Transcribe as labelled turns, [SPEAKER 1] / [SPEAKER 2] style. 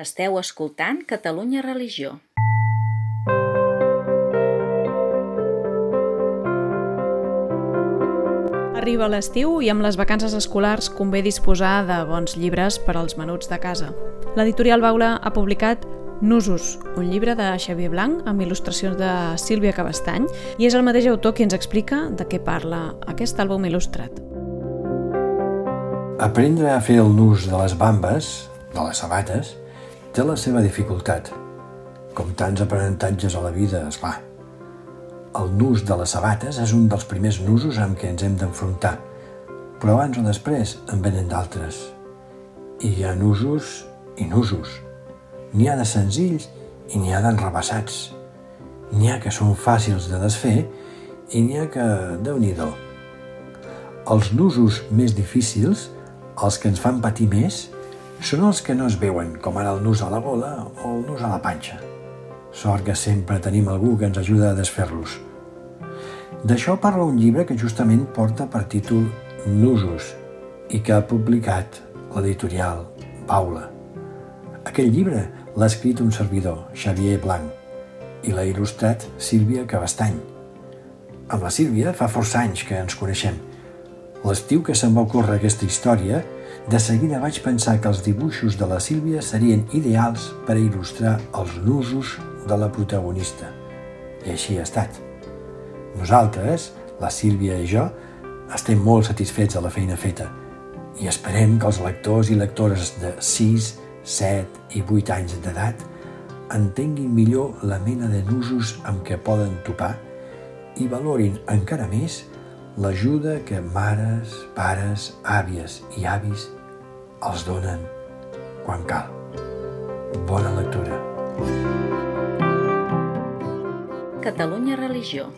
[SPEAKER 1] Esteu escoltant Catalunya Religió.
[SPEAKER 2] Arriba l'estiu i amb les vacances escolars convé disposar de bons llibres per als menuts de casa. L'editorial Baula ha publicat Nusos, un llibre de Xavier Blanc amb il·lustracions de Sílvia Cabestany i és el mateix autor qui ens explica de què parla aquest àlbum il·lustrat.
[SPEAKER 3] Aprendre a fer el nus de les bambes, de les sabates, té la seva dificultat. Com tants aprenentatges a la vida, és clar. El nus de les sabates és un dels primers nusos amb què ens hem d'enfrontar, però abans o després en venen d'altres. I hi ha nusos i nusos. N'hi ha de senzills i n'hi ha d'enrebaçats. N'hi ha que són fàcils de desfer i n'hi ha que, déu nhi Els nusos més difícils, els que ens fan patir més, són els que no es veuen, com ara el nus a la gola o el nus a la panxa. Sort que sempre tenim algú que ens ajuda a desfer-los. D'això parla un llibre que justament porta per títol Nusos i que ha publicat l'editorial Paula. Aquell llibre l'ha escrit un servidor, Xavier Blanc, i l'ha il·lustrat Sílvia Cabestany. Amb la Sílvia fa força anys que ens coneixem. L'estiu que se'm va ocórrer aquesta història de seguida vaig pensar que els dibuixos de la Sílvia serien ideals per a il·lustrar els nusos de la protagonista. I així ha estat. Nosaltres, la Sílvia i jo, estem molt satisfets de la feina feta i esperem que els lectors i lectores de 6, 7 i 8 anys d'edat entenguin millor la mena de nusos amb què poden topar i valorin encara més l'ajuda que mares, pares, àvies i avis els donen quan cal. Bona lectura.
[SPEAKER 1] Catalunya Religió.